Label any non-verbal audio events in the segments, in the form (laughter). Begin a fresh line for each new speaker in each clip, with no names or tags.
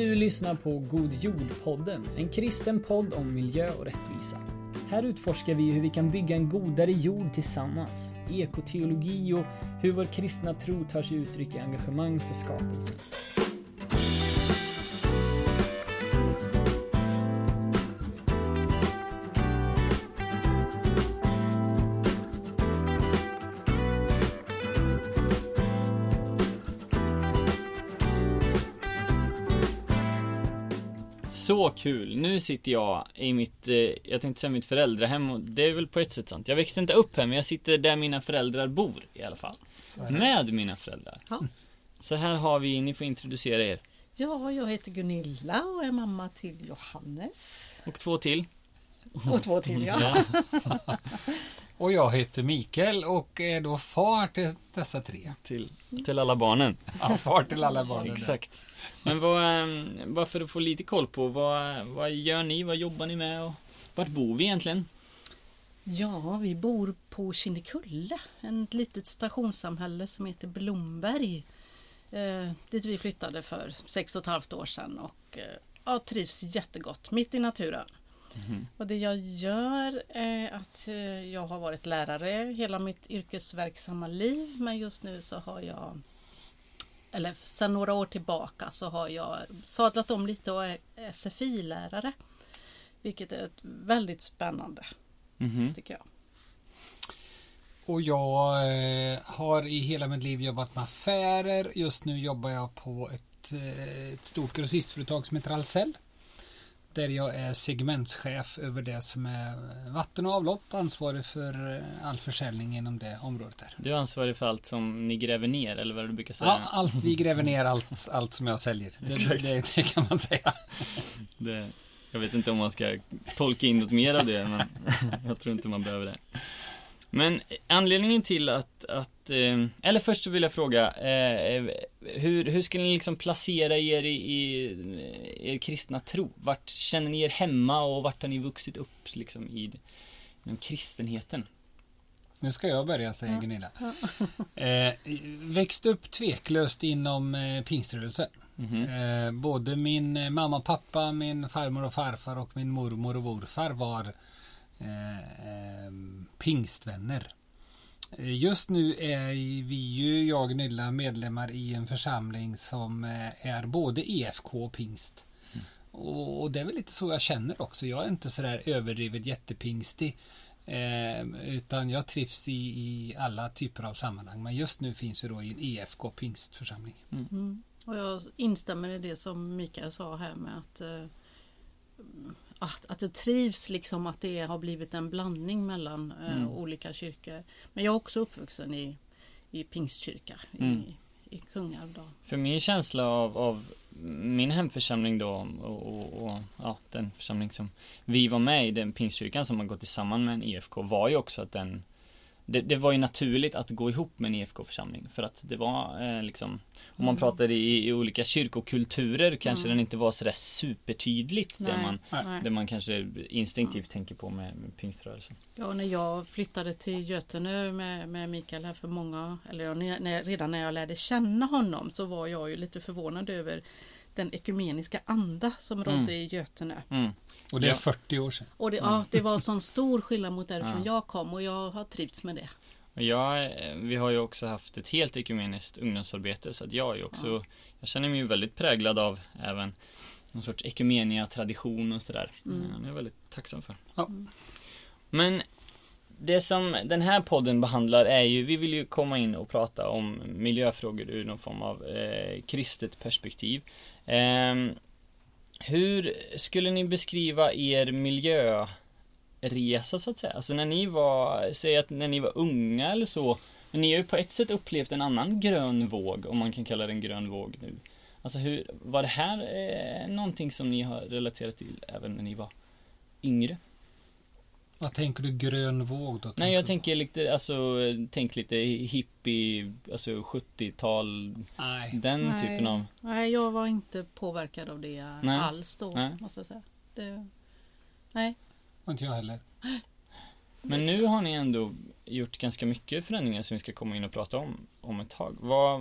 Du lyssnar på God Jord-podden, en kristen podd om miljö och rättvisa. Här utforskar vi hur vi kan bygga en godare jord tillsammans, ekoteologi och hur vår kristna tro tar sig uttryck i engagemang för skapelsen. Kul! Nu sitter jag i mitt, eh, jag tänkte säga mitt föräldrahem och det är väl på ett sätt sant. Jag växte inte upp här men jag sitter där mina föräldrar bor i alla fall. Med mina föräldrar.
Ja.
Så här har vi, ni får introducera er.
Ja, jag heter Gunilla och är mamma till Johannes.
Och två till.
Och två till ja.
Ja, (laughs)
Och jag heter Mikael och är då far till dessa tre.
till, till alla barnen.
Ja, far till alla barnen.
Exakt. Men vad, eh, bara för att få lite koll på, vad, vad gör ni? Vad jobbar ni med? Och vart bor vi egentligen?
Ja, vi bor på Kinnekulle, ett litet stationssamhälle som heter Blomberg. Eh, dit vi flyttade för sex och ett halvt år sedan och eh, ja, trivs jättegott mitt i naturen. Och det jag gör är att eh, jag har varit lärare hela mitt yrkesverksamma liv men just nu så har jag eller sedan några år tillbaka så har jag sadlat om lite och är SFI-lärare. Vilket är ett väldigt spännande
Mhm.
tycker jag.
Och jag eh, har i hela mitt liv jobbat med affärer. Just nu jobbar jag på ett, eh, ett stort grossistföretag som heter Ahlsell. Där jag är segmentschef över det som är vatten och avlopp. Ansvarig för eh, all försäljning inom det området där.
Du är ansvarig för allt som ni gräver ner, eller vad du brukar säga?
Ja, allt vi gräver ner, allt, allt som jag säljer. Det, det, det kan man säga. (laughs)
Det, jag vet inte om man ska tolka in något mer av det, men (laughs) jag tror inte man behöver det. Men anledningen till att, att eh, eller först så vill jag fråga, eh, hur, hur ska ni liksom placera er i, i er kristna tro? Vart känner ni er hemma och vart har ni vuxit upp liksom i, inom kristenheten?
Nu ska jag börja, säger Gunilla. (laughs) Eh, växt upp tveklöst inom eh, pingströrelsen.
Mhm.
Eh, både min mamma och pappa, min farmor och farfar och min mormor och morfar var eh, eh, pingstvänner. Eh, Just nu är vi ju, jag och Gunilla, medlemmar i en församling som eh, är både EFK och pingst. Och, och det är väl lite så jag känner också. Jag är inte sådär överdrivet jättepingstig. Eh, utan jag trivs i, i alla typer av sammanhang. Men just nu finns vi då i en EFK pingstförsamling.
Mm. Och jag instämmer i det som Mikael sa här med att, eh, att, att det trivs liksom att det har blivit en blandning mellan eh,
Mm.
olika kyrkor. Men jag är också uppvuxen i, i pingstkyrka
Mm.
i, i Kungälv. Då.
För min känsla av, av min hemförsamling då och, och, och ja, den församling som vi var med i, den pingstkyrkan som har gått samman med en IFK var ju också att den det, det var ju naturligt att gå ihop med en IFK-församling för att det var eh, liksom Om man
Mm.
pratar i, i olika kyrkokulturer kanske
Mm.
den inte var sådär supertydligt det
Nej,
man,
nej.
det man kanske instinktivt tänker på med, med pingströrelsen.
Ja, och när jag flyttade till Götene med, med Mikael här för många, eller när, när, redan när jag lärde känna honom så var jag ju lite förvånad över den ekumeniska anda som rådde
Mm.
i Götene.
Mm.
Och det är
Ja.
40 år sedan.
Och det, ja, det var sån stor skillnad mot därifrån
Ja.
jag kom och jag har trivts med det.
Och jag, eh, vi har ju också haft ett helt ekumeniskt ungdomsarbete så att jag är också Jag känner mig väldigt präglad av även någon sorts ekumenia tradition och sådär.
Mm.
Mm. Det är jag väldigt tacksam för.
Ja.
Men det som den här podden behandlar är ju, vi vill ju komma in och prata om miljöfrågor ur någon form av eh, kristet perspektiv. Ehm, hur skulle ni beskriva er miljöresa så att säga? Alltså när ni var, säg att när ni var unga eller så, men ni har ju på ett sätt upplevt en annan grön våg, om man kan kalla det en grön våg nu. Alltså hur, var det här eh, någonting som ni har relaterat till även när ni var yngre?
Vad tänker du grön våg då?
Nej jag
du?
tänker lite, alltså tänk lite hippie, alltså 70-tal,
Nej.
den
Nej.
typen av
Nej, jag var inte påverkad av det
Nej.
alls då,
Nej.
måste jag säga. Det, nej.
Och inte jag heller.
Men nu har ni ändå gjort ganska mycket förändringar som vi ska komma in och prata om om ett tag. Vad,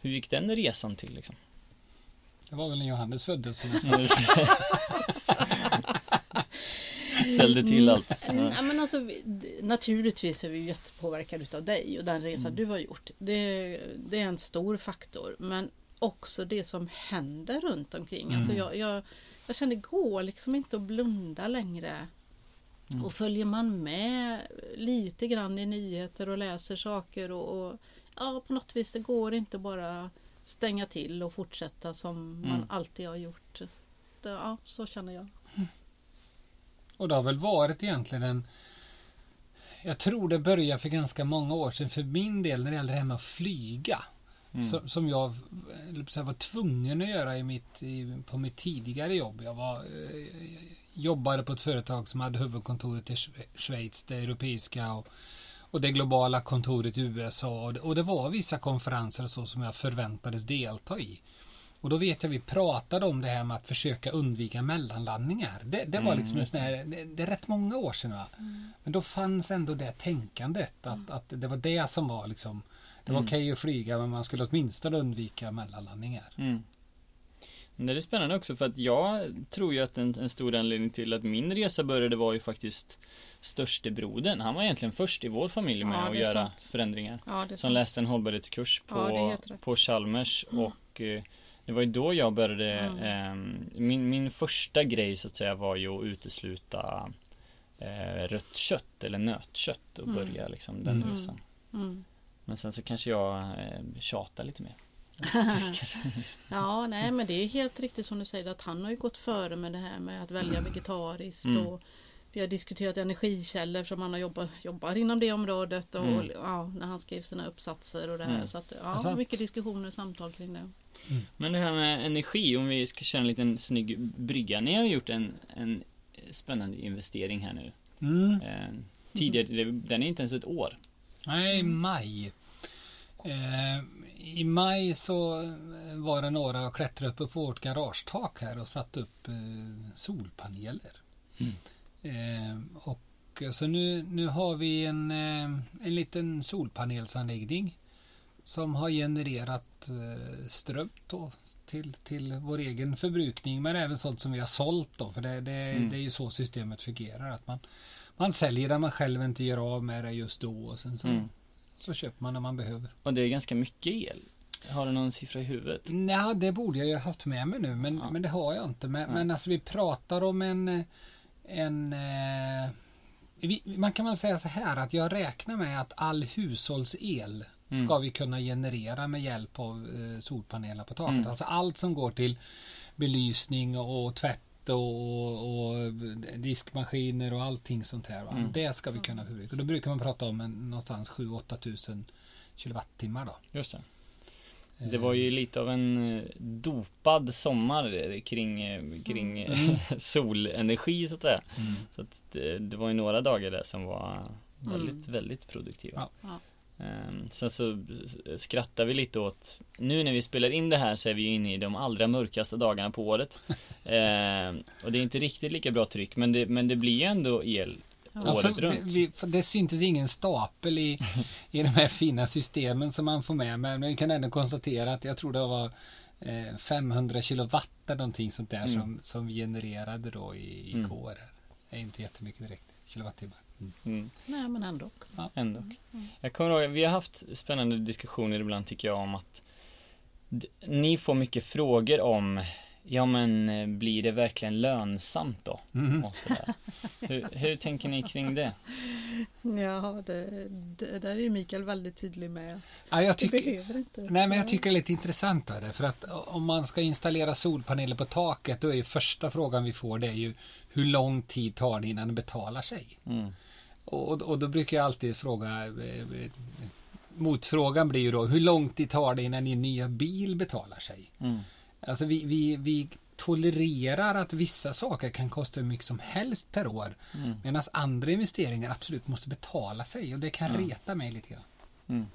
hur gick den resan till liksom?
Det var väl när Johannes föddes som jag. (laughs)
Ställde till allt.
Mm, ja, men alltså, naturligtvis är vi jättepåverkade utav dig och den resa
Mm.
du har gjort. Det, det är en stor faktor. Men också det som händer runt omkring. Alltså
Mm.
jag, jag, jag känner det går liksom inte att blunda längre.
Mm.
Och följer man med lite grann i nyheter och läser saker och, och ja, på något vis det går inte bara stänga till och fortsätta som man
Mm.
alltid har gjort. Det, ja, så känner jag.
Och det har väl varit egentligen en... Jag tror det började för ganska många år sedan för min del när det gäller det här med att flyga.
Mm.
Som, som jag var tvungen att göra i mitt, i, på mitt tidigare jobb. Jag var, eh, jobbade på ett företag som hade huvudkontoret i Schwe- Schweiz, det europeiska och, och det globala kontoret i USA. Och det, och det var vissa konferenser och så som jag förväntades delta i. Och då vet jag vi pratade om det här med att försöka undvika mellanlandningar. Det, det var
Mm,
liksom sån här, det, det är rätt många år sedan va? Men då fanns ändå det tänkandet att, att det var det som var liksom Det var
Mm.
okej att flyga men man skulle åtminstone undvika mellanlandningar.
Mm. Men det är spännande också för att jag tror ju att en, en stor anledning till att min resa började var ju faktiskt störste brodern. Han var egentligen först i vår familj med
Ja,
att göra
sant.
förändringar.
Ja,
Som läste en hållbarhetskurs på,
Ja,
på Chalmers och eh, det var ju då jag började
Mm.
ehm, min, min första grej så att säga var ju att utesluta eh, rött kött eller nötkött och
Mm.
börja liksom den
Mm.
resan.
Mm.
Men sen så kanske jag eh, tjatar lite mer. (laughs)
Ja, nej men det är helt riktigt som du säger att han har ju gått före med det här med att välja vegetariskt
Mm.
och vi har diskuterat energikällor som han har jobbat, jobbar inom det området och
Mm.
ja, när han skrev sina uppsatser och det här.
Mm.
Så att, ja, mycket diskussioner och samtal kring det.
Men det här med energi, om vi ska köra en liten snygg brygga. Ni har gjort en, en spännande investering här nu.
Mm.
Eh, tidigare, den är inte ens ett år.
Nej, maj. Eh, I maj så var det några och klättrade uppe på vårt garagetak här och satte upp eh, solpaneler.
Mm.
Eh, och så nu, nu har vi en, eh, en liten solpanelsanläggning som har genererat eh, ström då till, till vår egen förbrukning men även sånt som vi har sålt då för det, det,
Mm.
det är ju så systemet fungerar att man, man säljer där man själv inte gör av med det just då och sen så,
Mm.
så köper man när man behöver.
Och det är ganska mycket el. Har du någon siffra i huvudet?
Nej, det borde jag ju ha haft med mig nu men,
Ja.
men det har jag inte. Men,
Nej.
men alltså vi pratar om en, en eh, man kan väl säga så här att jag räknar med att all hushållsel
Mm.
ska vi kunna generera med hjälp av eh, solpaneler på taket.
Mm.
Alltså allt som går till belysning och, tvätt och, och diskmaskiner och allting sånt här.
Mm.
Det ska vi kunna förbruka. Och då brukar man prata om en, någonstans 7-8 tusen kilowattimmar då.
Just det. Det var ju lite av en eh, dopad sommar eh, kring, eh, kring eh,
Mm. (laughs)
solenergi så att säga.
Mm.
Så att det, det var ju några dagar där som var
Mm.
väldigt, väldigt produktiva.
Ja.
Ehm, Sen så skrattar vi lite åt Nu när vi spelar in det här så är vi ju inne i de allra mörkaste dagarna på året (laughs) Ehm, Och det är inte riktigt lika bra tryck men det, men det blir ju ändå el
Ja,
året
för,
runt.
vi, det syntes ingen stapel i, i de här fina systemen som man får med. Men vi kan ändå konstatera att jag tror det var eh, 500 kilowatt eller någonting sånt där
Mm.
som, som vi genererade då i,
Mm.
igår. Det är inte jättemycket direkt. Kilowattimmar. Mm.
Mm,
Nej men ändå.
ändå.
Mm.
Jag kommer ihåg, vi har haft spännande diskussioner ibland tycker jag om att Ni får mycket frågor om Ja men eh, blir det verkligen lönsamt då?
Mm.
Hur, hur tänker ni kring det?
Ja, det, det där är ju Mikael väldigt tydlig med.
Ja, jag
Det
tycker,
behöver inte.
nej, men jag tycker det är lite intressant. Det, för att om man ska installera solpaneler på taket då är ju första frågan vi får det är ju hur lång tid tar det innan det betalar sig?
Mm.
Och, och då brukar jag alltid fråga eh, eh, Motfrågan blir ju då hur lång tid tar det innan din nya bil betalar sig?
Mm.
Alltså vi, vi, vi tolererar att vissa saker kan kosta hur mycket som helst per år
Mm.
medan andra investeringar absolut måste betala sig och det kan
Ja.
reta mig lite grann.
Mm.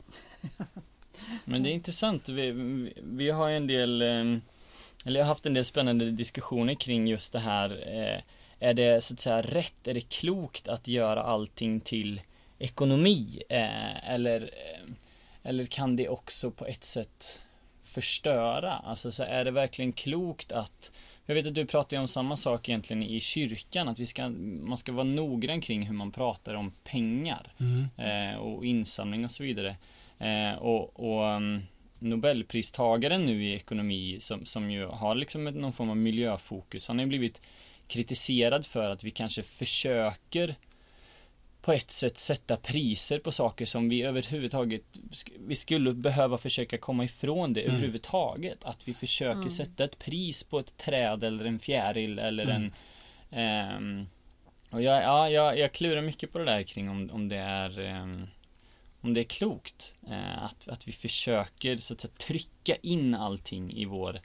(laughs) Men det är intressant. Vi, vi, har ju en del, eh, eller jag har haft en del spännande diskussioner kring just det här. eh, Är det så att säga rätt, är det klokt att göra allting till ekonomi? Eh, Eller, eh, eller kan det också på ett sätt förstöra? Alltså så är det verkligen klokt att jag vet att du pratar om samma sak egentligen i kyrkan, att vi ska, man ska vara noggrann kring hur man pratar om pengar
Mm.
eh, och insamling och så vidare. Eh, och och um, Nobelpristagaren nu i ekonomi som, som ju har liksom någon form av miljöfokus, han har ju blivit kritiserad för att vi kanske försöker på ett sätt sätta priser på saker som vi överhuvudtaget vi skulle behöva försöka komma ifrån det
Mm.
överhuvudtaget. Att vi försöker
Mm.
sätta ett pris på ett träd eller en fjäril eller
Mm.
en ehm, och jag, ja, jag, jag klurar mycket på det där kring om, om det är ehm, om det är klokt eh, att, att vi försöker så att säga, trycka in allting i vår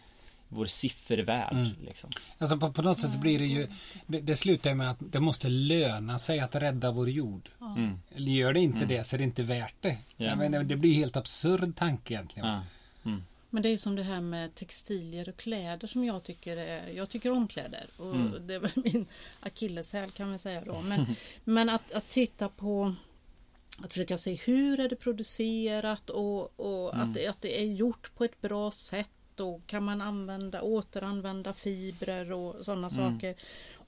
vår siffervärld
Mm.
liksom.
Alltså på, på något sätt blir det ju det, det slutar med att det måste löna sig att rädda vår jord.
Mm.
Eller gör det inte
Mm.
det så är det inte värt det.
Ja.
Jag menar, det blir helt absurd tanke egentligen.
Ja.
Men det är som det här med textilier och kläder som jag tycker är, jag tycker om kläder och
Mm.
det är väl min akilleshäl kan man säga då. (laughs) Men, men att, att titta på att försöka se hur är det producerat och, och
Mm.
att, att det är gjort på ett bra sätt och kan man använda, återanvända fibrer och sådana
Mm.
saker.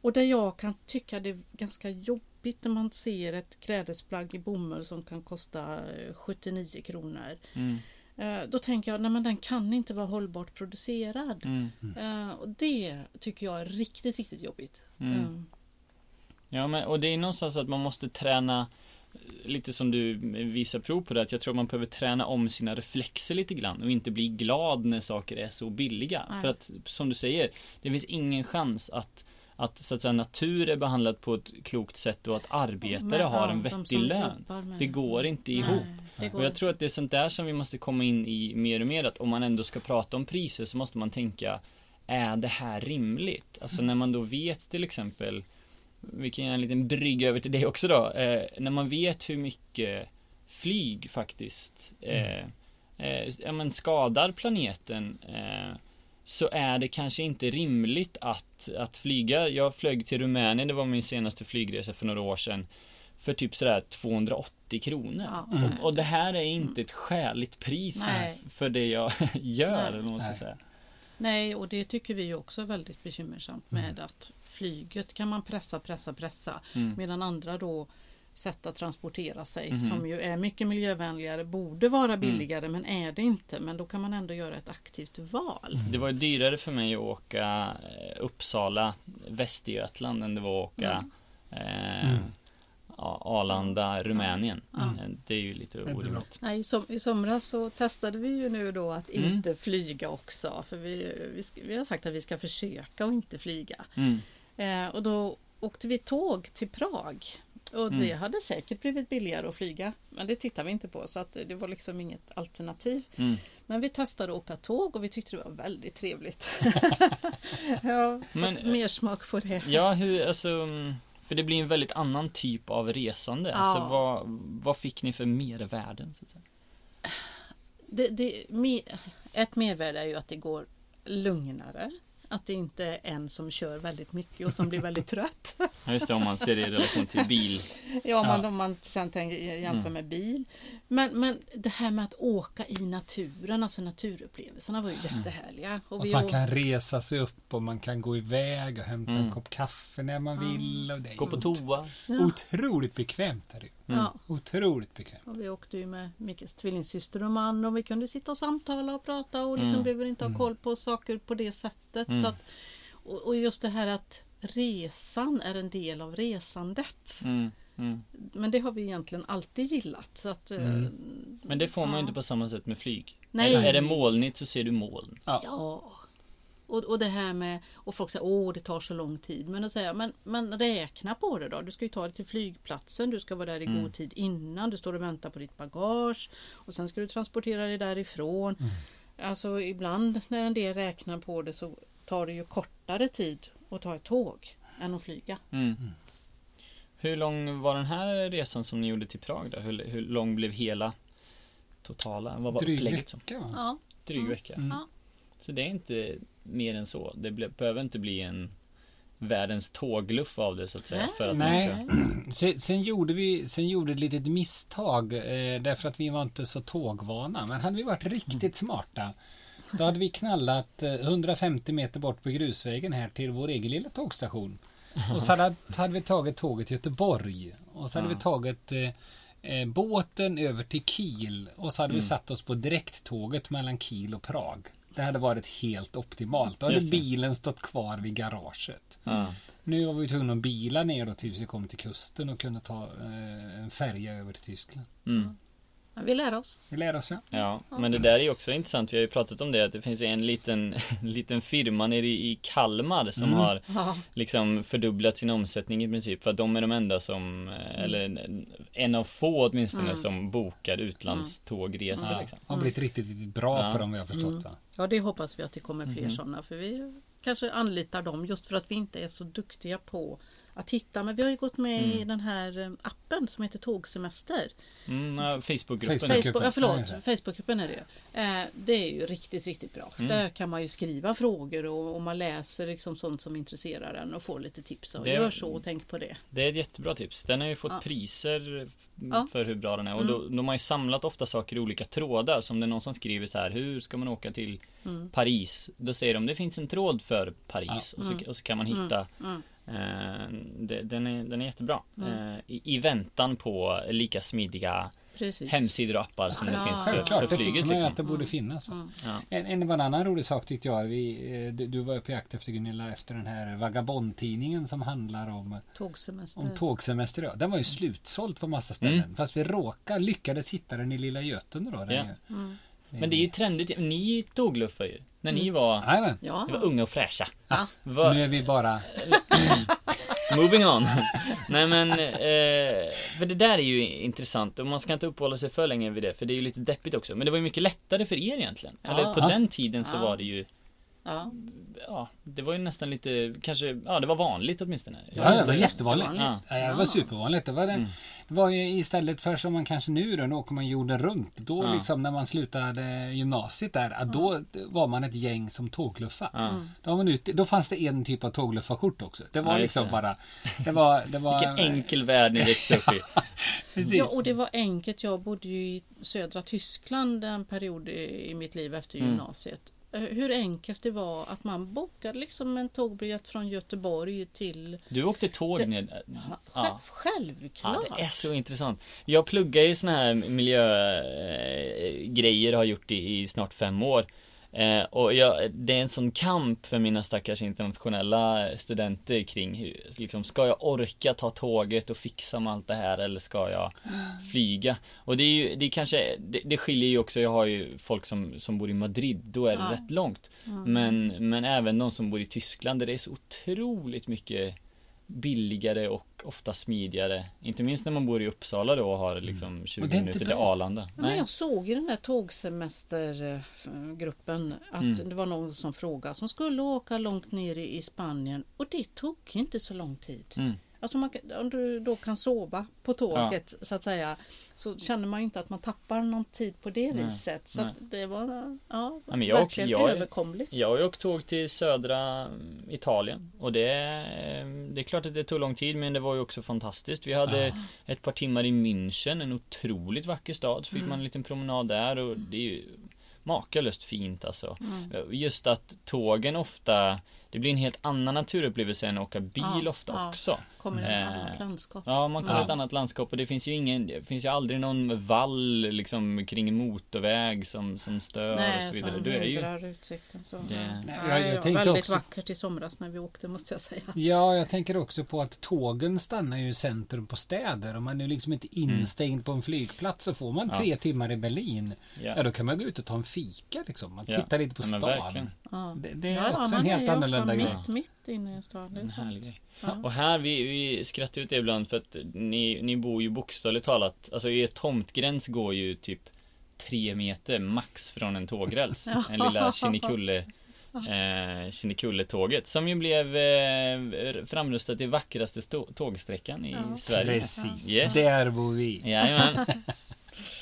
Och där jag kan tycka det är ganska jobbigt när man ser ett klädesplagg i bomull som kan kosta eh, 79 kronor.
Mm.
Eh, Då tänker jag, nej men den kan inte vara hållbart producerad.
Mm.
Eh, Och det tycker jag är riktigt, riktigt jobbigt.
Mm.
Eh,
Ja, men och det är någonstans att man måste träna Lite som du visar prov på det, att jag tror man behöver träna om sina reflexer lite grann och inte bli glad när saker är så billiga.
Nej.
För att, som du säger, det finns ingen chans att att så att säga natur är behandlad på ett klokt sätt och att arbetare
men,
har en vettig lön.
med-
Det går inte ihop.
går
Och jag tror att det är sånt där som vi måste komma in i mer och mer att om man ändå ska prata om priser så måste man tänka Är det här rimligt? Alltså när man då vet till exempel Vi kan göra en liten brygga över till det också då eh, När man vet hur mycket flyg faktiskt eh, eh, ja, men skadar planeten eh, så är det kanske inte rimligt att, att flyga. Jag flög till Rumänien, det var min senaste flygresa för några år sedan. För typ sådär 280 kronor.
Ja.
Mm.
Och det här är inte ett skäligt pris
Nej.
för det jag (laughs) gör,
Nej.
eller vad man ska
Nej.
säga.
Nej, och det tycker vi också är väldigt bekymmersamt
Mm.
med att flyget kan man pressa, pressa, pressa.
Mm.
Medan andra då sätt att transportera sig
Mhm.
som ju är mycket miljövänligare borde vara billigare men är det inte. Men då kan man ändå göra ett aktivt val.
Det var ju dyrare för mig att åka eh, Uppsala, Västergötland än det var att åka eh,
Mm.
ja, Arlanda, Rumänien.
Ja.
Eh, Det är ju lite orimligt.
Nej, i, som, I somras så testade vi ju nu då att
Mm.
inte flyga också. För vi, vi, vi har sagt att vi ska försöka att inte flyga.
Mm.
Eh, och då åkte vi tåg till Prag. Och det
Mm.
hade säkert blivit billigare att flyga. Men det tittar vi inte på så att det var liksom inget alternativ.
Mm.
Men vi testade att åka tåg och vi tyckte det var väldigt trevligt. (laughs) ja,
Men-
fått mer smak på det.
Ja, hur, alltså mm, För det blir en väldigt annan typ av resande.
Ja.
Alltså vad, vad fick ni för mervärden? Så att säga?
det, det ett mervärde är ju att det går lugnare. Att det inte är en som kör väldigt mycket och som blir väldigt (laughs) trött.
Ja, just det, om man ser det i relation till bil.
Ja, om man,
Ja.
om man sen tänker, jämför
Mm.
med bil. Men, men det här med att åka i naturen, alltså naturupplevelserna var ju jättehärliga. Och
Att
vi
man
å-
kan resa sig upp och man kan gå iväg och hämta
Mm.
en kopp kaffe när man vill. Och det är
Gå på
ot-
toa.
ja,
Otroligt bekvämt är det.
Mm.
ja,
Otroligt bekvämt.
och vi åkte ju med Mikkels tvillingsyster och man och vi kunde sitta och samtala och prata och liksom
Mm.
behöver inte ha
Mm.
koll på saker på det sättet.
Mm.
Så att, och, och just det här att resan är en del av resandet.
Mm. Mm.
Men det har vi egentligen alltid gillat. Så att, eh,
Mm.
Men det får man ju
Ja.
inte på samma sätt med flyg.
Nej.
Är, det molnigt så ser du moln.
Ja. Och, och det här med, och folk säger åh det tar så lång tid. Men jag, men, men räkna på det då. Du ska ju ta dig till flygplatsen, du ska vara där i
Mm.
god tid innan, du står och väntar på ditt bagage. Och sen ska du transportera dig därifrån. Alltså ibland när en del räknar på det så tar det ju kortare tid att ta ett tåg än att flyga.
Mm. Hur lång var den här resan som ni gjorde till Prag då? Hur, hur lång blev hela totala? Vad var
Dryg
upplägget som?
vecka va?
Ja,
Dryg
Mm.
vecka.
Mm.
Så det är inte mer än så. Det behöver inte bli en världens tågluff av det så att säga. För att
Nej. (clears throat) Sen, sen gjorde vi sen gjorde ett litet misstag eh, därför att vi var inte så tågvana. Men hade vi varit riktigt smarta Då hade vi knallat eh, 150 meter bort på grusvägen här till vår egen lilla tågstation. Och så hade, hade vi tagit tåget till Göteborg. Och så hade
Ja.
vi tagit eh, eh, båten över till Kiel. Och så hade vi
Mm.
satt oss på direkttåget mellan Kiel och Prag. Det hade varit helt optimalt. Då hade bilen stått kvar vid garaget.
Ja.
Nu var vi tvungna att bila ner då tills vi kom till kusten och kunde ta eh, en färja över till Tyskland.
Mm.
Vi lär oss.
Vi lär oss ja.
Ja, men det där är ju också intressant. Vi har ju pratat om det att det finns ju en liten, (laughs) liten firma nere i i Kalmar som
Mm.
har
Ja,
liksom fördubblat sin omsättning i princip för att de är de enda som, eh, eller en- av få åtminstone
Mm.
som bokar utlandstågresor
ja.
liksom.
Har blivit riktigt, riktigt bra
Ja.
på dem jag har förstått
Mm. ja, det hoppas vi att det kommer fler
Mhm.
sådana för vi kanske anlitar dem just för att vi inte är så duktiga på att hitta. Men vi har ju gått med i
Mm.
den här eh, appen som heter Tågsemester.
Mm, ja, Facebookgruppen.
Facebook.
Ja, förlåt,
Ja,
Facebookgruppen är det. Eh, det är ju riktigt, riktigt bra. För
Mm.
där kan man ju skriva frågor och, och man läser liksom sånt som intresserar en och får lite tips. Och
Det-
Gör så och tänk på det.
Det är ett jättebra tips. Den har ju fått
Ja.
priser mm,
Ja.
för hur bra den är. Och då, de har ju samlat ofta saker i olika trådar. Som det är någon som skriver så här. Hur ska man åka till
Mm.
Paris? Då säger de det finns en tråd för Paris. Och,
Mm.
så, och så kan man hitta
Mm.
Den, är, den är jättebra.
Mm.
Eh, i, I väntan på lika smidiga
Precis.
hemsidor och appar som det
Ja.
finns för,
Självklart,
för
det tycker
flyget.
man
Liksom.
att det borde finnas.
Mm.
Ja.
En, en, en annan rolig sak tyckte jag, vi, eh, du, du var på jakt efter Gunilla efter den här Vagabondtidningen som handlar om,
Tågsemester.
om tågsemester. ja. Den var ju slutsåld på massa ställen.
Mm.
Fast vi råkade lyckades hitta den i Lilla Götene då. den
Ja.
ju.
Mm.
Men det är ju trendigt. Ni tågluffar ju. När ni var,
Jajamän.
Ja.
ni var unga och fräscha.
Ja.
Nu är vi bara... (laughs)
Moving on. Nej men, eh, för det där är ju intressant och man ska inte uppehålla sig för länge vid det för det är ju lite deppigt också. Men det var ju mycket lättare för er egentligen.
Ja.
Eller på
Ja.
den tiden så
Ja.
var det ju,
Ja.
ja, det var ju nästan lite, kanske, ja det var vanligt åtminstone.
Ja, det var jättevanligt. Ja, det var supervanligt. Det var, den,
Mm.
det var ju istället för som man kanske nu då, nu åker man jorden runt. Då
Ja.
liksom när man slutade gymnasiet där, att då var man ett gäng som tågluffade.
Ja.
Då, var man ute, då fanns det en typ av tågluffarkort också. Det var
Ja,
liksom
det.
bara... Det var... Det var
Vilken enkel värld ni växte upp i. (laughs)
Precis.
ja, och det var enkelt. Jag bodde ju i södra Tyskland en period i i mitt liv efter
Mm.
gymnasiet. Eh, Hur enkelt det var att man bokade liksom en tågbiljett från Göteborg till...
Du åkte tåg
Det-
ned.
Ja,
Ja.
Självklart!
Ja, det är så intressant. Jag pluggar i såna här miljögrejer har gjort i, i snart fem år. Eh, och jag, det är en sån kamp för mina stackars internationella studenter kring hur, liksom, ska jag orka ta tåget och fixa med allt det här eller ska jag (gasps) flyga? Och det är ju, det är kanske, det, det skiljer ju också, jag har ju folk som, som bor i Madrid, då är det
Ja.
rätt långt.
Mm.
Men, men även de som bor i Tyskland där det är så otroligt mycket billigare och ofta smidigare. Inte minst när man bor i Uppsala då och har liksom 20
Och det är inte
minuter till. Arlanda.
Men
Nej.
jag såg i den där tågsemestergruppen att
Mm.
det var någon som frågade som skulle åka långt ner i i Spanien och det tog inte så lång tid.
Mm.
Alltså man, om du då kan sova på tåget så att säga så känner man ju inte att man tappar någon tid på det
Nej,
viset. Så att det var ja,
Ja, jag-
verkligen
jag-
överkomligt.
Jag har ju åkt tåg till södra mm, Italien och det, är- det är klart att det tog lång tid men det var ju också fantastiskt. Vi hade ett par timmar i München, en otroligt vacker stad. Så fick
Mm.
man en liten promenad där och det är ju makalöst fint alltså.
Mm.
Just att tågen ofta, det blir en helt annan naturupplevelse än att åka bil
Ja,
ofta
ja.
också.
Kommer i
Eh,
ett annat landskap.
Ja, man kommer
Ja.
ett annat landskap och det finns ju ingen, det finns ju aldrig någon vall liksom kring en motorväg som, som stör och
Nej,
så vidare. Du är ju
hindrar utsikten. Så.
Det-
Nej,
jag- jag tänkte
väldigt
också-
vackert i somras när vi åkte måste jag säga. (laughs)
Ja, jag tänker också på att tågen stannar ju i centrum på städer. Om man är liksom inte instängd på en flygplats så får man
Mm. Ja.
tre timmar i Berlin.
Ja.
Ja, då kan man gå ut och ta en fika liksom. Man
Ja.
tittar lite på stan.
verkligen.
Ja.
Det, det är
Ja,
också en
man
helt
är ju
annorlunda
ofta
grej.
mitt, mitt inne i en stad. Det är
En
sant.
härlig grej.
Ja.
Och här, vi, vi skrattar ut det ibland för att ni, ni bor ju bokstavligt talat, alltså er tomtgräns går ju typ tre meter max från en tågräls. En lilla (laughs) Kinnekulle eh, Kinnekulletåget som ju blev eh, framröstat till vackraste tågsträckan i
Ja.
Sverige.
Precis,
Yes.
där bor vi.
Jajamän.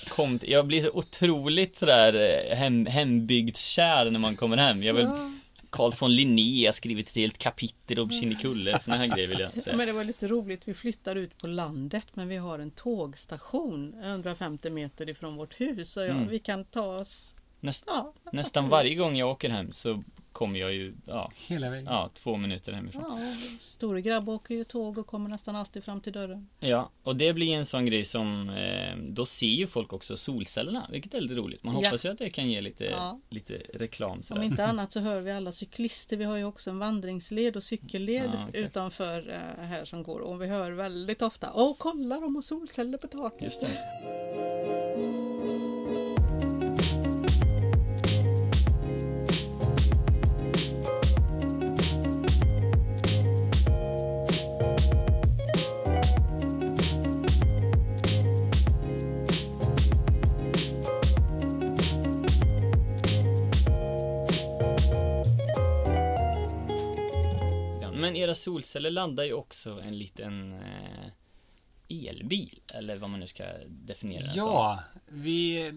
Kom, jag blir så otroligt sådär eh, hem, hembygdskär när man kommer hem. Jag vill,
Ja.
Carl von Linné har skrivit ett helt kapitel om Kinnekulle, såna här grejer vill jag säga.
Men det var lite roligt. Vi flyttar ut på landet men vi har en tågstation 150 meter ifrån vårt hus. Så ja,
Mm.
vi kan ta oss
Näst,
Ja,
nästan varje gång jag åker hem så kommer jag ju, ja,
Hela vägen.
ja två minuter hemifrån.
ja, och store grabb åker ju tåg och kommer nästan alltid fram till dörren.
Ja, och det blir en sån grej som eh, Då ser ju folk också solcellerna Vilket är lite roligt Man
Ja.
hoppas ju att det kan ge lite,
Ja.
lite reklam sådär.
Om inte (laughs) annat så hör vi alla cyklister. Vi har ju också en vandringsled och cykelled
Ja,
utanför eh, här som går. Och vi hör väldigt ofta Åh kolla de har solceller på taket.
Just det. Era solceller laddar ju också en liten eh, elbil Eller vad man nu ska definiera den som.
Ja, vi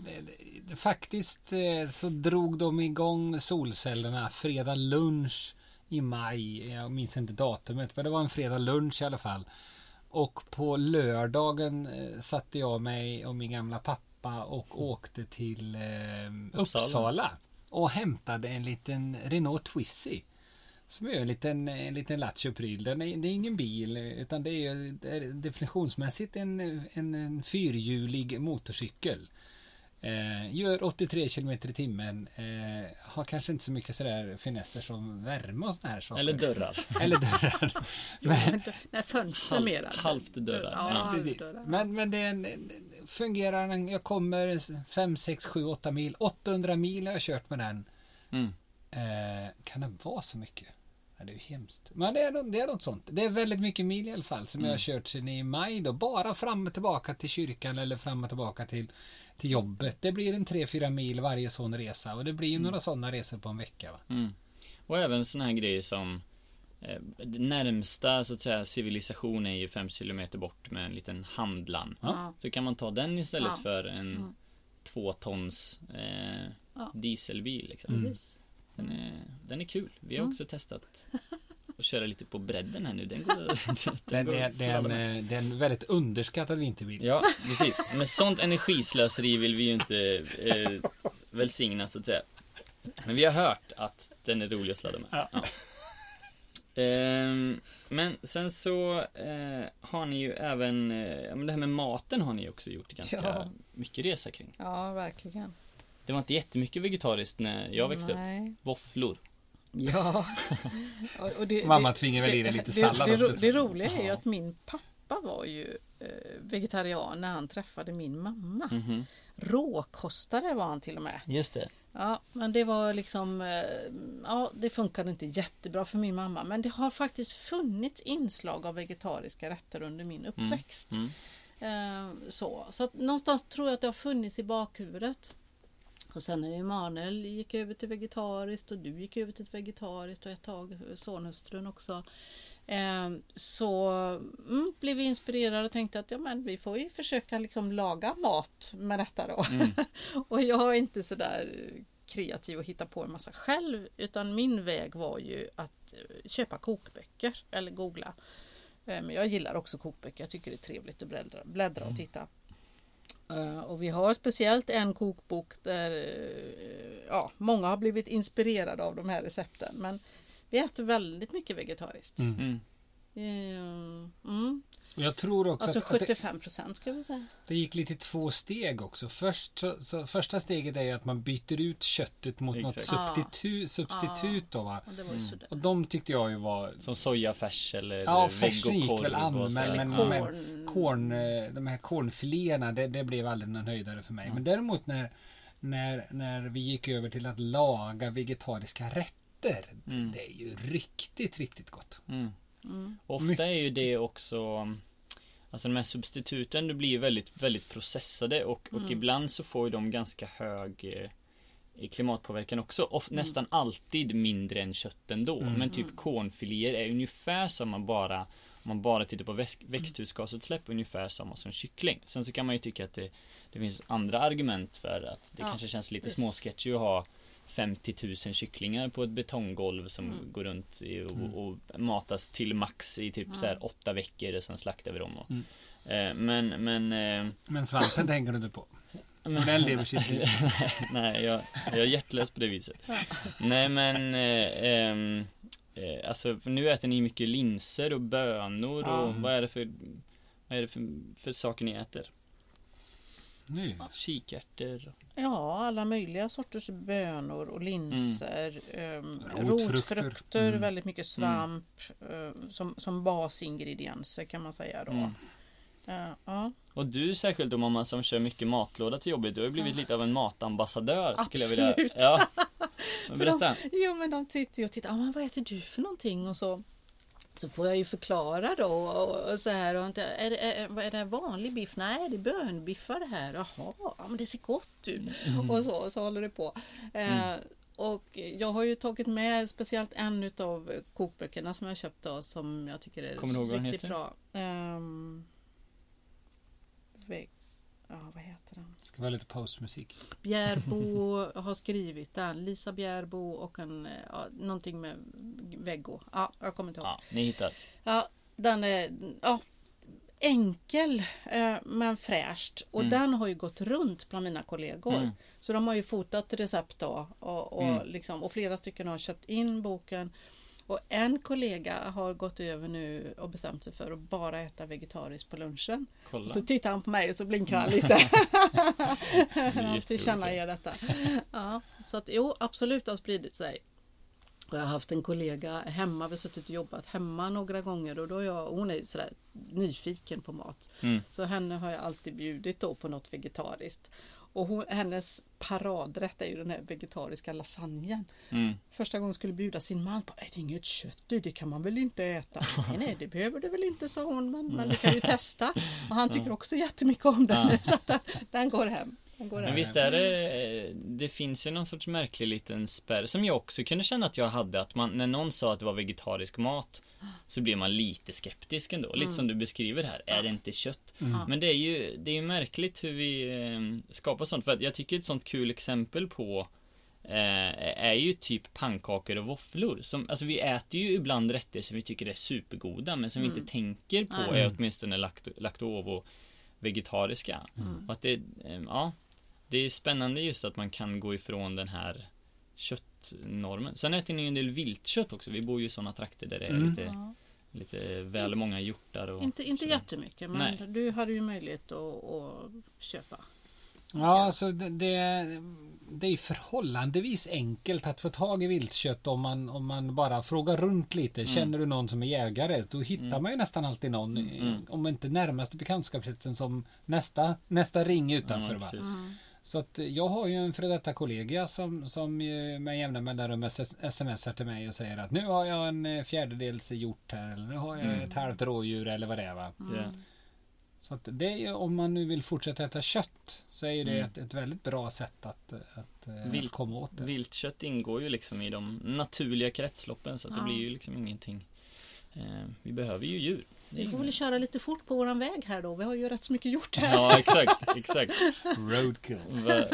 faktiskt eh, så drog de igång solcellerna fredag lunch i maj. Jag minns inte datumet, men det var en fredag lunch i alla fall. Och på lördagen eh, satte jag mig och min gamla pappa och åkte till
Uppsala.
Uppsala. och hämtade en liten Renault Twizy. Som är en liten, en liten lattjo-pryl. Den är, det är ingen bil utan det är, det är definitionsmässigt en, en, en fyrhjulig motorcykel. Eh, gör 83 km i timmen. Eh, har kanske inte så mycket sådär finesser som värme och sådana här saker.
Eller dörrar (laughs)
Eller dörrar. (laughs)
Men Nej, fönster
Halv-
mera.
halvt dörrar.
Ja,
Ja,
dörrar.
Men, men det en, fungerar. Jag kommer 5, 6, 7, 8 mil. 800 mil har jag kört med den.
mm.
Eh, kan det vara så mycket? Ja, det är ju hemskt. Men det är, det är något sånt. Det är väldigt mycket mil i alla fall som jag har kört sedan i maj då. Bara fram och tillbaka till kyrkan eller fram och tillbaka till, till jobbet. Det blir en 3-4 mil varje sån resa och det blir ju några sådana resor på en vecka. Va?
Mm. Och även såna här grejer som eh, Närmsta så att säga civilisation är ju 5 km bort med en liten handlan
Ja.
Så kan man ta den istället
Ja.
för en
Mm.
två tons eh,
Ja.
dieselbil liksom. Den, är, den är kul Vi har
Mm.
också testat att köra lite på bredden här nu Den går, (laughs)
Den
går
är, en, eh, det är väldigt underskattad vinterbil.
Ja, precis. Men sånt energislöseri vill vi ju inte eh, välsigna så att säga. Men vi har hört att den är rolig att sladda med.
Ja.
Ehm, men sen så eh, har ni ju även, eh, ja, men det här med maten har ni också gjort ganska
Ja.
mycket resa kring.
Ja, verkligen.
Det var inte jättemycket vegetariskt när jag växte upp.
Nej.
Våfflor.
Ja. (laughs) Och- det,
Mamma tvingar väl i dig lite
det,
sallad
det,
också,
det, det roliga är ju att min pappa var ju eh, vegetarian när han träffade min mamma.
Mhm.
Råkostare var han till och med.
Just det.
Ja, men det var liksom, eh, ja det funkade inte jättebra för min mamma. Men det har faktiskt funnits inslag av vegetariska rätter under min uppväxt.
Mm.
Eh, så så att någonstans tror jag att det har funnits i bakhuvudet. Och sen när Emanuel gick över till vegetariskt och du gick över till vegetariskt och ett tag sonhustrun också. Eh, så mm, blev vi inspirerade och tänkte att ja, men vi får ju försöka liksom laga mat med detta då. (laughs) och jag är inte sådär kreativ och hitta på en massa själv utan min väg var ju att eh, köpa kokböcker eller googla. Men jag gillar också kokböcker. Jag tycker det är trevligt att bläddra, bläddra och titta. Eh, Och vi har speciellt en kokbok där eh, ja, många har blivit inspirerade av de här recepten. Men vi äter väldigt mycket vegetariskt.
Mm.
Mm.
Mm.
Och Jag tror också
Alltså
att, att det,
75 procent ska vi säga.
det gick lite i två steg också. Först, så, så, första steget är ju att man byter ut köttet mot något
Exakt.
substitut, substitut då va.
Och det var ju sådär.
Och de tyckte jag ju var
Som sojafärs eller
Ja, färsen gick väl an, men, men,
Eller
men
korn.
korn, eh, de här kornfiléerna, det, det blev aldrig någon höjdare för mig. Men däremot när, när, när vi gick över till att laga vegetariska rätter,
Mm.
det är ju riktigt, riktigt gott.
Mm.
Mm.
Ofta är ju det också Alltså de här substituten det blir ju väldigt, väldigt processade och, och
Mm.
ibland så får ju de ganska hög eh, klimatpåverkan också. Of,
Mm.
Nästan alltid mindre än kött ändå.
Mm.
Men typ kornfiléer är ungefär samma bara om man bara tittar på väx, växthusgasutsläpp ungefär samma som kyckling. Sen så kan man ju tycka att det, det finns andra argument för att det
Ja,
kanske känns lite småsketchy att ha 50 000 kycklingar på ett betonggolv som
Mm.
går runt i, och, och matas till max i typ
Ja.
så här åtta veckor och sen slaktar vi dem. Och,
Mm.
eh, men men eh,
Men svampen tänker du inte på? (laughs) Men den lever sitt liv. (laughs)
Nej, jag, jag är hjärtlös på det viset. Nej men, eh, ehm, eh, alltså nu äter ni mycket linser och bönor
Ja.
och vad är det för, vad är det för, för saker ni äter?
Nu.
Kikärtor?
Ja, alla möjliga sorters bönor och linser. ehm,
Rotfrukter.
rotfrukter,
Mm.
väldigt mycket svamp eh, som, som basingredienser kan man säga då.
Mm.
Eh, ja,
Och du särskilt då mamma som kör mycket matlåda till jobbet, du har ju blivit lite av en matambassadör skulle jag vilja
Absolut.
Ja (laughs) Berätta
Jo men de tittar ju och tittar, ah, men vad äter du för någonting? Och så, så får jag ju förklara då och, och så här. Och inte, är, det, är, det vanlig biff? Nej det är bönbiffar det här. Jaha, ja, men det ser gott ut.
Mm.
Och så, så håller det på. Eh, och jag har ju tagit med speciellt en utav kokböckerna som jag köpt då som jag tycker är
Kommer
riktigt
heter?
bra. Um, ja, vad heter den?
Ska vara lite pausmusik.
Bjärbo har skrivit den. Lisa Bjärbo och en, eh, ja, någonting med Veggo. Ja, jag kommer inte ihåg.
Ja, ni hittar
Ja, den är ja, enkel eh, men fräscht. Och
Mm.
den har ju gått runt bland mina kollegor.
Mm.
Så de har ju fotat recept då. Och, och,
Mm.
liksom, och flera stycken har köpt in boken. Och en kollega har gått över nu och bestämt sig för att bara äta vegetariskt på lunchen.
Kolla
Så tittar han på mig och så blinkar han lite. (laughs) (laughs) Han tillkännager detta. Ja, så att jo, absolut har spridit sig. Jag har haft en kollega hemma, vi har suttit och jobbat hemma några gånger och då är jag, hon är sådär nyfiken på mat.
Mm.
Så henne har jag alltid bjudit då på något vegetariskt. Och hon, hennes paradrätt är ju den här vegetariska lasagnen.
Mm.
Första gången hon skulle bjuda sin man på, är det inget kött i, det kan man väl inte äta? (laughs) Nej, nej, det behöver du väl inte, sa hon, men, men du kan ju (laughs) testa. Och han tycker också jättemycket om den, (laughs) så att den, den går hem.
Men visst är det, eh, det finns ju någon sorts märklig liten spärr som jag också kunde känna att jag hade att man, när någon sa att det var vegetarisk mat så blir man lite skeptisk ändå, lite som du beskriver här, är det inte kött? Men det är ju, det är ju märkligt hur vi eh, skapar sånt, för att jag tycker ett sånt kul exempel på eh, är ju typ pannkakor och våfflor. Som, alltså vi äter ju ibland rätter som vi tycker är supergoda men som vi inte tänker på
Nej.
är åtminstone lakto, lakto vegetariska. Och att det, ja, det är spännande just att man kan gå ifrån den här köttnormen. Sen äter ni ju en del viltkött också. Vi bor ju i sådana trakter där det är
Mm.
lite,
Ja.
lite väl många hjortar och
Inte, inte
sådär.
jättemycket, men
Nej.
du hade ju möjlighet att, att köpa.
Ja, alltså det, det, det är förhållandevis enkelt att få tag i viltkött om man, om man bara frågar runt lite. Känner du någon som är jägare? Då hittar man ju nästan alltid någon.
Mm.
Om inte närmaste bekantskapskretsen som nästa, nästa ring utanför.
Ja.
Så att jag har ju en före detta kollega som, som ju med jämna mellanrum smsar till mig och säger att nu har jag en eh, fjärdedels hjort här eller nu har jag
Mm.
ett halvt rådjur eller vad det är. Va?
Det,
Så att det är ju, om man nu vill fortsätta äta kött så är det
Mm.
ett, ett väldigt bra sätt att, att, eh,
Vilt-
att komma åt det.
viltkött ingår ju liksom i de naturliga kretsloppen så att det
Ja.
blir ju liksom ingenting. Eh, vi behöver ju djur.
Vi får
ingen-
väl köra lite fort på våran väg här då. Vi har ju rätt så mycket gjort här.
Ja exakt, exakt.
Roadkill.
Var,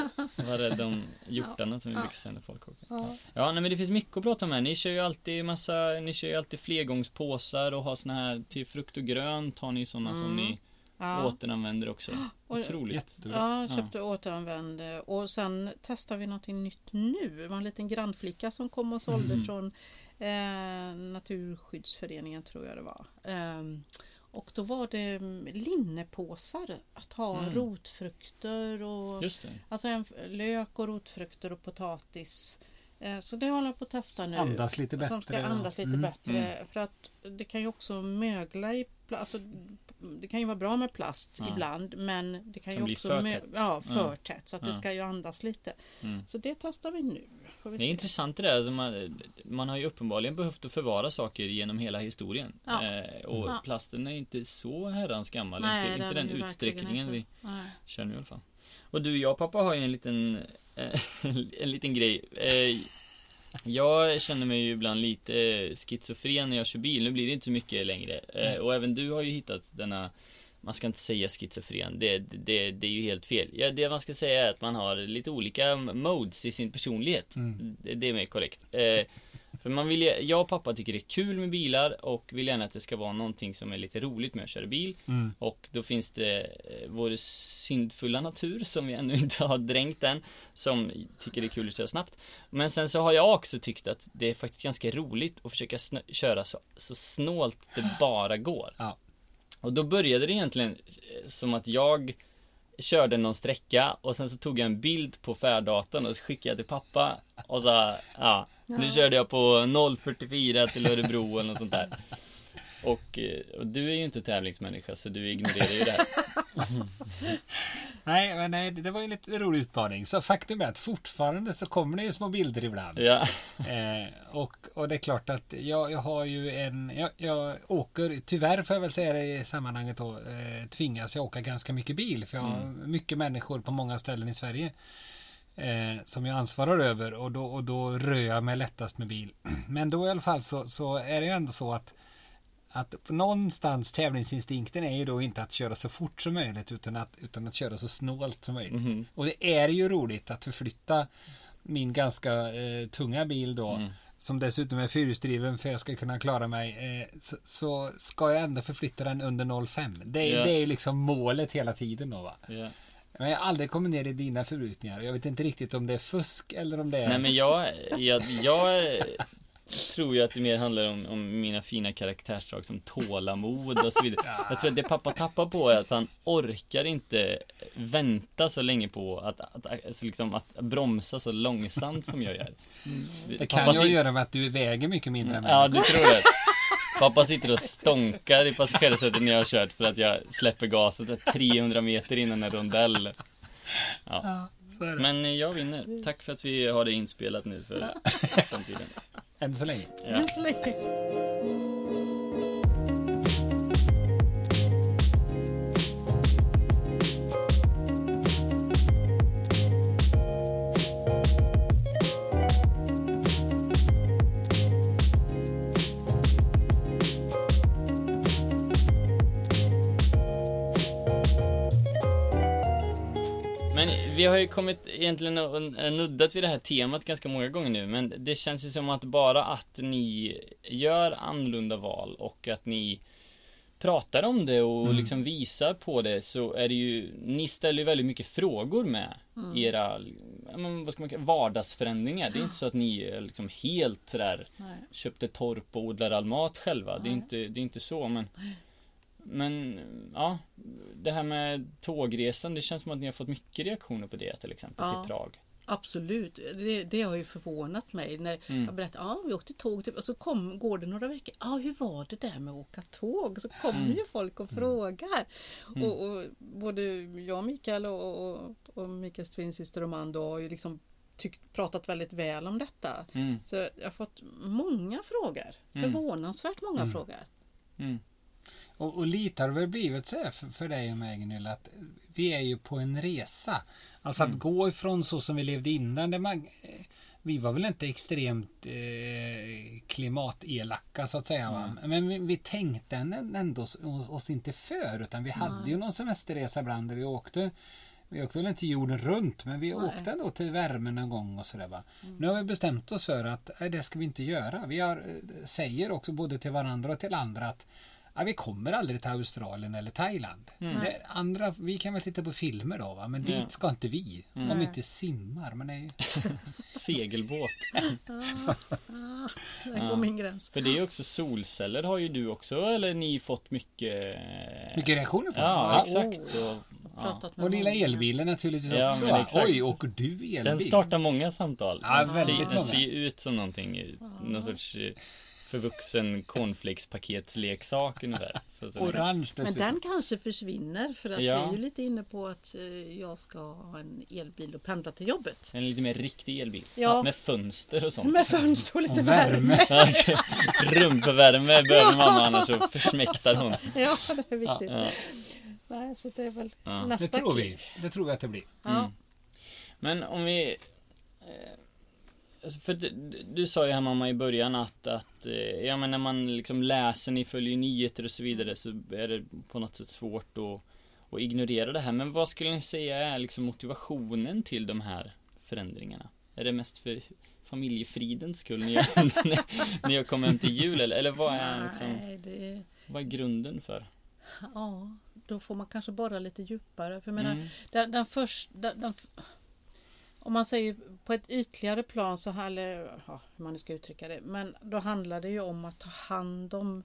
var rädd om hjortarna som vi
Ja.
brukar säga när folk åker.
Ja.
Ja, nej men det finns mycket att prata om här. Ni kör ju alltid massa, ni kör ju alltid flergångspåsar och har såna här till frukt och grönt har ni som
Mm.
ni
Ja.
återanvänder också.
Och-
Otroligt.
Jättebra.
Ja, jag köpte och återanvände och sen testar vi någonting nytt nu. Det var en liten grannflicka som kom och sålde
Mm.
från eh, Naturskyddsföreningen tror jag det var. Ehm, och då var det linnepåsar att ha
Mm.
rotfrukter och alltså en, lök och rotfrukter och potatis. Eh, så det håller jag på att testa nu.
Andas lite bättre.
Som ska andas lite
Mm.
bättre. För att det kan ju också mögla i plast. Alltså, det kan ju vara bra med plast
Ja.
ibland men det kan
Som
ju
blir
också
för
mö-
tätt.
ja, för
Ja.
tätt så att
Ja.
det ska ju andas lite.
Mm.
Så det testar vi nu. Vi
Det är
se.
intressant det där. Alltså man, man har ju uppenbarligen behövt att förvara saker genom hela historien.
Ja.
Eh, och
Ja.
plasten är inte så herrans gammal.
Nej,
inte
det
inte den utsträckningen
inte.
vi
Nej.
kör nu i alla fall. Och du, jag och pappa har ju en liten, (laughs) en liten grej. Eh, jag känner mig ju ibland lite schizofren när jag kör bil. Nu blir det inte så mycket längre. Eh, och även du har ju hittat denna man ska inte säga schizofren, det, det, det är ju helt fel. Ja, det man ska säga är att man har lite olika modes i sin personlighet.
Mm.
Det, det är mer korrekt. Eh, För man vill, ju- jag och pappa tycker det är kul med bilar och vill gärna att det ska vara någonting som är lite roligt med att köra bil.
Mm.
Och då finns det eh, vår syndfulla natur (laughs) som vi ännu inte har dränkt än Som tycker det är kul att köra snabbt Men sen så har jag också tyckt att det är faktiskt ganska roligt att försöka köra så, så snålt det bara går
Ja.
Och då började det egentligen eh, som att jag körde någon sträcka och sen så tog jag en bild på färddatorn och så skickade jag till pappa och sa ja, nu
Ja.
körde jag på 044 till Örebro eller något sånt där. Och, eh, och du är ju inte tävlingsmänniska så du ignorerar ju det här. (laughs)
Nej, men nej, det var ju lite rolig utmaning. Så faktum är att fortfarande så kommer det ju små bilder ibland.
Ja,
Eh, och, och det är klart att jag, jag har ju en... Jag, jag åker, tyvärr får jag väl säga det i sammanhanget då, eh, tvingas jag åka ganska mycket bil. För jag har mycket människor på många ställen i Sverige. Eh, som jag ansvarar över och då, och då rör jag mig lättast med bil. (clears throat) Men då i alla fall så, så är det ju ändå så att att någonstans tävlingsinstinkten är ju då inte att köra så fort som möjligt utan att, utan att köra så snålt som möjligt.
Mhm.
Och det är ju roligt att förflytta min ganska eh, tunga bil då
Mm.
som dessutom är fyrhjulsdriven för jag ska kunna klara mig eh, så, så ska jag ändå förflytta den under 0,5. Det, är-
Ja.
det är ju liksom målet hela tiden då va.
ja.
Men jag har aldrig kommit ner i dina förbrukningar. Jag vet inte riktigt om det är fusk eller om det är...
Nej men jag, jag, jag tror ju att det mer handlar om, om mina fina karaktärsdrag som tålamod och så vidare. Jag tror att det pappa tappar på är att han orkar inte vänta så länge på att, att, alltså liksom att bromsa så långsamt som jag gör.
Det kan
Pappa
ju
sit-
göra med att du väger mycket mindre än mig.
Ja, du tror det. Pappa sitter och stånkar i passagerarsätet när jag har kört för att jag släpper gaset 300 meter innan en rondell.
Ja, det.
Men jag vinner. Tack för att vi har det inspelat nu för framtiden.
Än så länge.
Ja.
Än så länge.
Vi har ju kommit egentligen och och nuddat vid det här temat ganska många gånger nu Men det känns ju som att bara att ni gör annorlunda val och att ni pratar om det och
Mm.
liksom visar på det så är det ju Ni ställer ju väldigt mycket frågor med era ja, men, vad ska man kalla vardagsförändringar Det är inte så att ni är liksom helt sådär
Nej.
köpte torp och odlar all mat själva. Det är
Nej.
inte, det är inte så men Men ja Det här med tågresan Det känns som att ni har fått mycket reaktioner på det till exempel
Ja.
till Prag.
Absolut, det, det har ju förvånat mig när
Mm.
jag berättar, ja vi åkte tåg typ, och så kom, går det några veckor, ja hur var det där med att åka tåg? Så kommer
Mm.
ju folk och frågar. Och, och både jag och Mikael och, och, och Mikaels tvillingsyster Amanda har ju liksom tyckt, pratat väldigt väl om detta.
Mm.
Så jag har fått många frågor,
Mm.
förvånansvärt många frågor.
Mm.
Och, och lite har det väl blivit så här för, för dig och mig Gunilla att vi är ju på en resa. Alltså att gå ifrån så som vi levde innan. Där man, vi var väl inte extremt eh, klimatelaka så att säga. Va? Men vi, vi tänkte en- ändå oss, oss inte för. Utan vi hade ju någon semesterresa ibland där vi åkte. Vi åkte väl inte jorden runt men vi
Nej.
åkte ändå till värmen någon gång och sådär va. Nu har vi bestämt oss för att nej, det ska vi inte göra. Vi har, eh, säger också både till varandra och till andra att Ja, vi kommer aldrig till Australien eller Thailand. Det andra, vi kan väl titta på filmer då va? Men dit
Ja.
ska inte vi. Om
Nej.
vi inte simmar. Men det är, (laughs)
Segelbåt. (laughs)
Där
Ja.
går min gräns.
För det är ju också solceller har ju du också eller ni fått mycket
mycket reaktioner på
Ja,
det.
exakt.
Oh,
Och, ja.
Och lilla
många.
elbilen naturligtvis
Ja,
också.
men
va?
exakt.
Oj, åker du elbil?
Den startar många samtal.
Ja,
Den ser-
väldigt
Den
många.
ser ju ut som någonting, någon sorts förvuxen cornflakespaketsleksak ungefär. Så, så.
Orange
Men den kanske försvinner för att
Ja.
vi är ju lite inne på att eh, jag ska ha en elbil och pendla till jobbet.
En lite mer riktig elbil.
Ja.
Med fönster och sånt.
Med fönster och lite
Och
värme.
värme. (laughs)
Rumpvärme behöver mamma annars så försmäktar hon. (laughs)
Ja, det är viktigt.
ja.
Nej, så det är väl
Ja.
Det
nästa
tror vi. Det tror vi att det blir.
Ja.
Mm. Men om vi eh, alltså för du, du sa ju här mamma i början att, att eh, ja men när man liksom läser, ni följer nyheter och så vidare så är det på något sätt svårt att, att ignorera det här. Men vad skulle ni säga är liksom motivationen till de här förändringarna? Är det mest för familjefridens skull ni (laughs) har, när jag kommer hem till jul eller, eller vad är liksom,
Nej, det,
vad är grunden för?
ja, då får man kanske borra lite djupare. För jag menar,
Mm.
den, den först, den, den, om man säger på ett ytligare plan så här, eller ja, hur man ska uttrycka det, men då handlar det ju om att ta hand om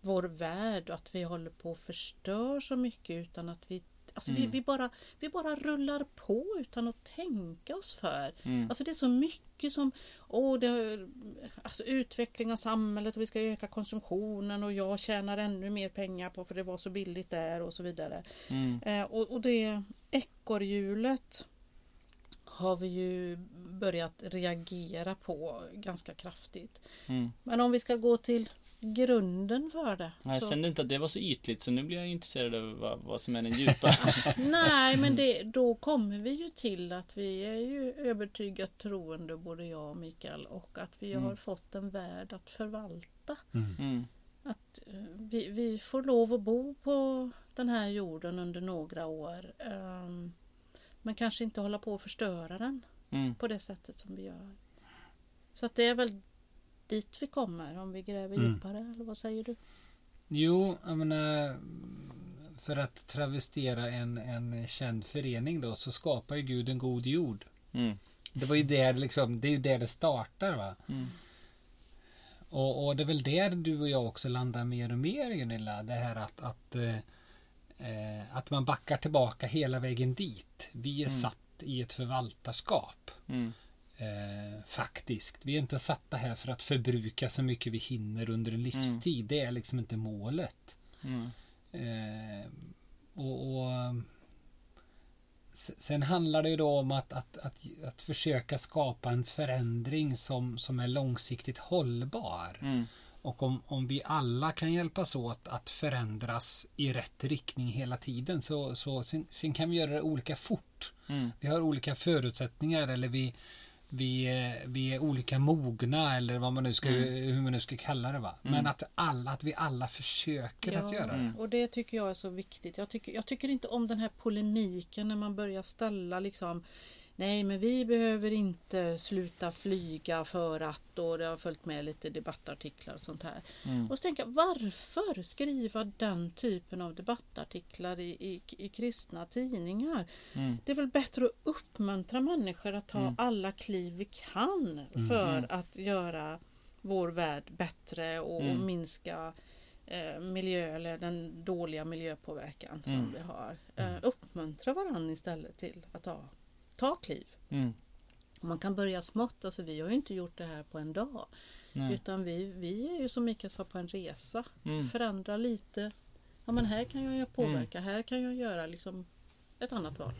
vår värld och att vi håller på att förstör så mycket utan att vi Alltså vi,
Mm.
vi, bara, vi bara rullar på utan att tänka oss för.
Mm.
Alltså det är så mycket som åh, det, alltså utveckling av samhället och vi ska öka konsumtionen och jag tjänar ännu mer pengar på för det var så billigt där och så vidare.
Mm.
Eh, och, och det ekorrhjulet har vi ju börjat reagera på ganska kraftigt.
Mm.
Men om vi ska gå till grunden för det.
Jag
så-
kände inte att det var så ytligt så nu blir jag intresserad av vad, vad som är den djupa. (laughs)
Nej, men det, (laughs) då kommer vi ju till att vi är ju övertygat troende både jag och Mikael och att vi
Mm.
har fått en värld att förvalta.
Mm.
Mm.
Att eh, vi, vi får lov att bo på den här jorden under några år. ehm, men kanske inte hålla på att förstöra den
Mm.
på det sättet som vi gör. Så att det är väl dit vi kommer om vi gräver
Mm.
djupare, eller vad säger du?
Jo, jag menar, för att travestera en, en känd förening då så skapar ju Gud en god jord.
Mm.
Det var ju där liksom, det är ju där det startar va.
Mm.
Och, och det är väl där du och jag också landar mer och mer Gunilla. Det här att, att, eh, att man backar tillbaka hela vägen dit. Vi är
Mm.
satt i ett förvaltarskap.
Mm.
Eh, faktiskt. Vi är inte satta här för att förbruka så mycket vi hinner under en livstid. Det är liksom inte målet.
Mm.
Eh, och, och Sen handlar det ju då om att, att, att, att försöka skapa en förändring som, som är långsiktigt hållbar.
Mm.
Och om, om vi alla kan hjälpas åt att förändras i rätt riktning hela tiden så, så sen, sen kan vi göra det olika fort.
Mm.
Vi har olika förutsättningar eller vi, vi, är- vi är olika mogna eller vad man nu ska,
Mm.
hur man nu ska kalla det. Va? Men att, alla, att vi alla försöker att göra det.
Mm.
Och det tycker jag är så viktigt. Jag tycker, jag tycker inte om den här polemiken när man börjar ställa liksom Nej men vi behöver inte sluta flyga för att och det har följt med lite debattartiklar och sånt här.
Mm.
Och så tänker jag varför skriva den typen av debattartiklar i, i, i kristna tidningar?
Mm.
Det är väl bättre att uppmuntra människor att ta
Mm.
alla kliv vi kan för att göra vår värld bättre och
Mm.
minska eh, miljö eller den dåliga miljöpåverkan som
Mm.
vi har. Eh, uppmuntra varandra istället till att ta, ta kliv.
Mm.
Man kan börja smått, alltså vi har ju inte gjort det här på en dag.
Nej.
Utan vi, vi är ju som Mikael sa på en resa.
Mm.
Förändra lite. Ja men här kan jag ju påverka, här kan jag göra liksom ett annat val.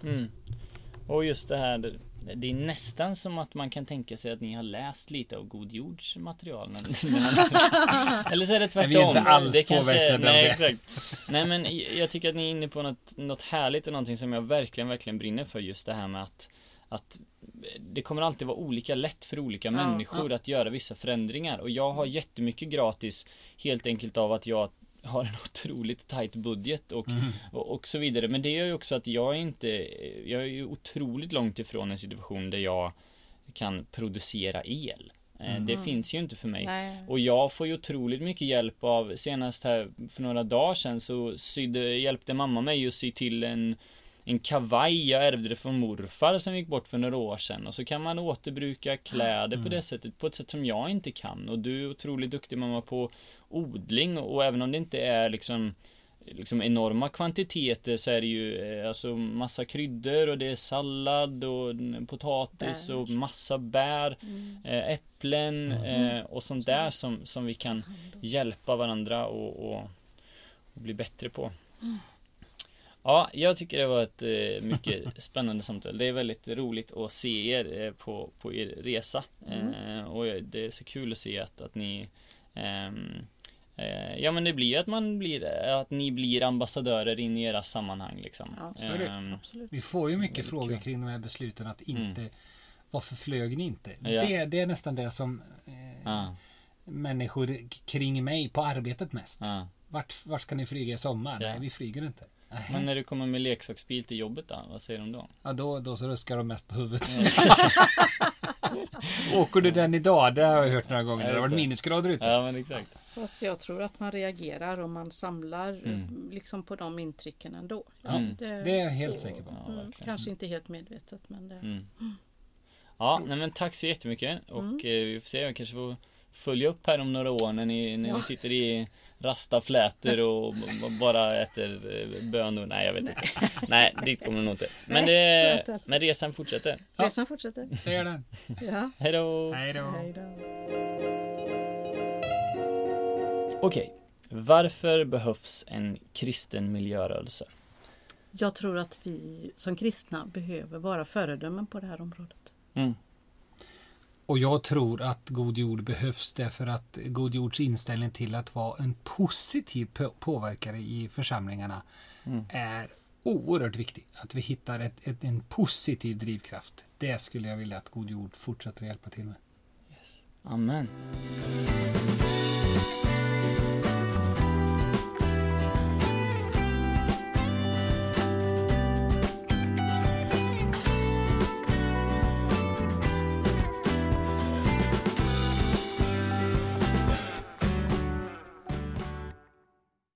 Och just det här, det- är nästan som att man kan tänka sig att ni har läst lite av God Jords material. (laughs) Eller så är det tvärtom.
Vi är inte alls
det kanske, nej,
det.
Exakt. Nej men jag tycker att ni är inne på något, något härligt och någonting som jag verkligen, verkligen brinner för. Just det här med att att det kommer alltid vara olika lätt för olika
Ja,
människor att göra vissa förändringar och jag har jättemycket gratis helt enkelt av att jag har en (laughs) otroligt tight budget och, och, och så vidare. Men det gör ju också att jag är inte, jag är ju otroligt långt ifrån en situation där jag kan producera el. Eh, Det finns ju inte för mig.
Nej.
Och jag får ju otroligt mycket hjälp av, senast här för några dagar sedan så sydde, hjälpte mamma mig att sy till en en kavaj jag ärvde det från morfar som gick bort för några år sedan. Och så kan man återbruka kläder på det sättet på ett sätt som jag inte kan. Och du är otroligt duktig mamma på odling. Och även om det inte är liksom liksom enorma kvantiteter så är det ju eh, alltså massa kryddor och det är sallad och potatis
Bär.
och massa bär eh, äpplen eh, och sånt där som, som vi kan hjälpa varandra och, och, och bli bättre på. Ja, jag tycker det var ett eh, mycket (laughs) spännande samtal. Det är väldigt roligt att se er eh, på, på er resa. Eh, och det är så kul att se att, att ni ehm, eh, Ja men det blir ju att man blir, att ni blir ambassadörer in i era sammanhang liksom.
Det.
Ehm,
Absolut.
Vi får ju mycket frågor
kul.
kring de här besluten att inte
Mm.
Varför flög ni inte?
Ja.
Det, det är nästan det som eh,
ja,
människor kring mig på arbetet mest.
ja.
Vart, vart ska ni flyga i sommar?
Ja.
Nej, vi flyger inte.
Men när du kommer med leksaksbil till jobbet då? Vad säger de då?
Ja, då, då så ruskar de mest på huvudet. (laughs) Åker du den idag? Det har jag hört några gånger. Det har varit minusgrader ute.
Ja, men exakt.
Fast jag tror att man reagerar och man samlar
Mm.
liksom på de intrycken ändå.
Mm.
Det är jag helt säker på.
Ja,
Mm, kanske inte helt medvetet men det...
Mm. Ja, nej men tack så jättemycket och
Mm.
eh, vi får se, jag kanske får följa upp här om några år när ni, när ni sitter i rastaflätor och bara äter eh, bönor. Nej, jag vet inte. Nej, dit kommer det nog inte. Men,
Nej,
det,
inte.
men resan fortsätter.
Ja.
Resan fortsätter.
Det är den.
Ja.
Hej då!
Hej då.
Hej då.
Okej, varför behövs en kristen miljörörelse?
Jag tror att vi som kristna behöver vara föredömen på det här området.
Mm.
Och jag tror att God Jord behövs därför att God Jords inställning till att vara en positiv på- påverkare i församlingarna
Mm.
är oerhört viktig. Att vi hittar ett, ett, en positiv drivkraft. Det skulle jag vilja att God Jord fortsätter att hjälpa till med.
Amen.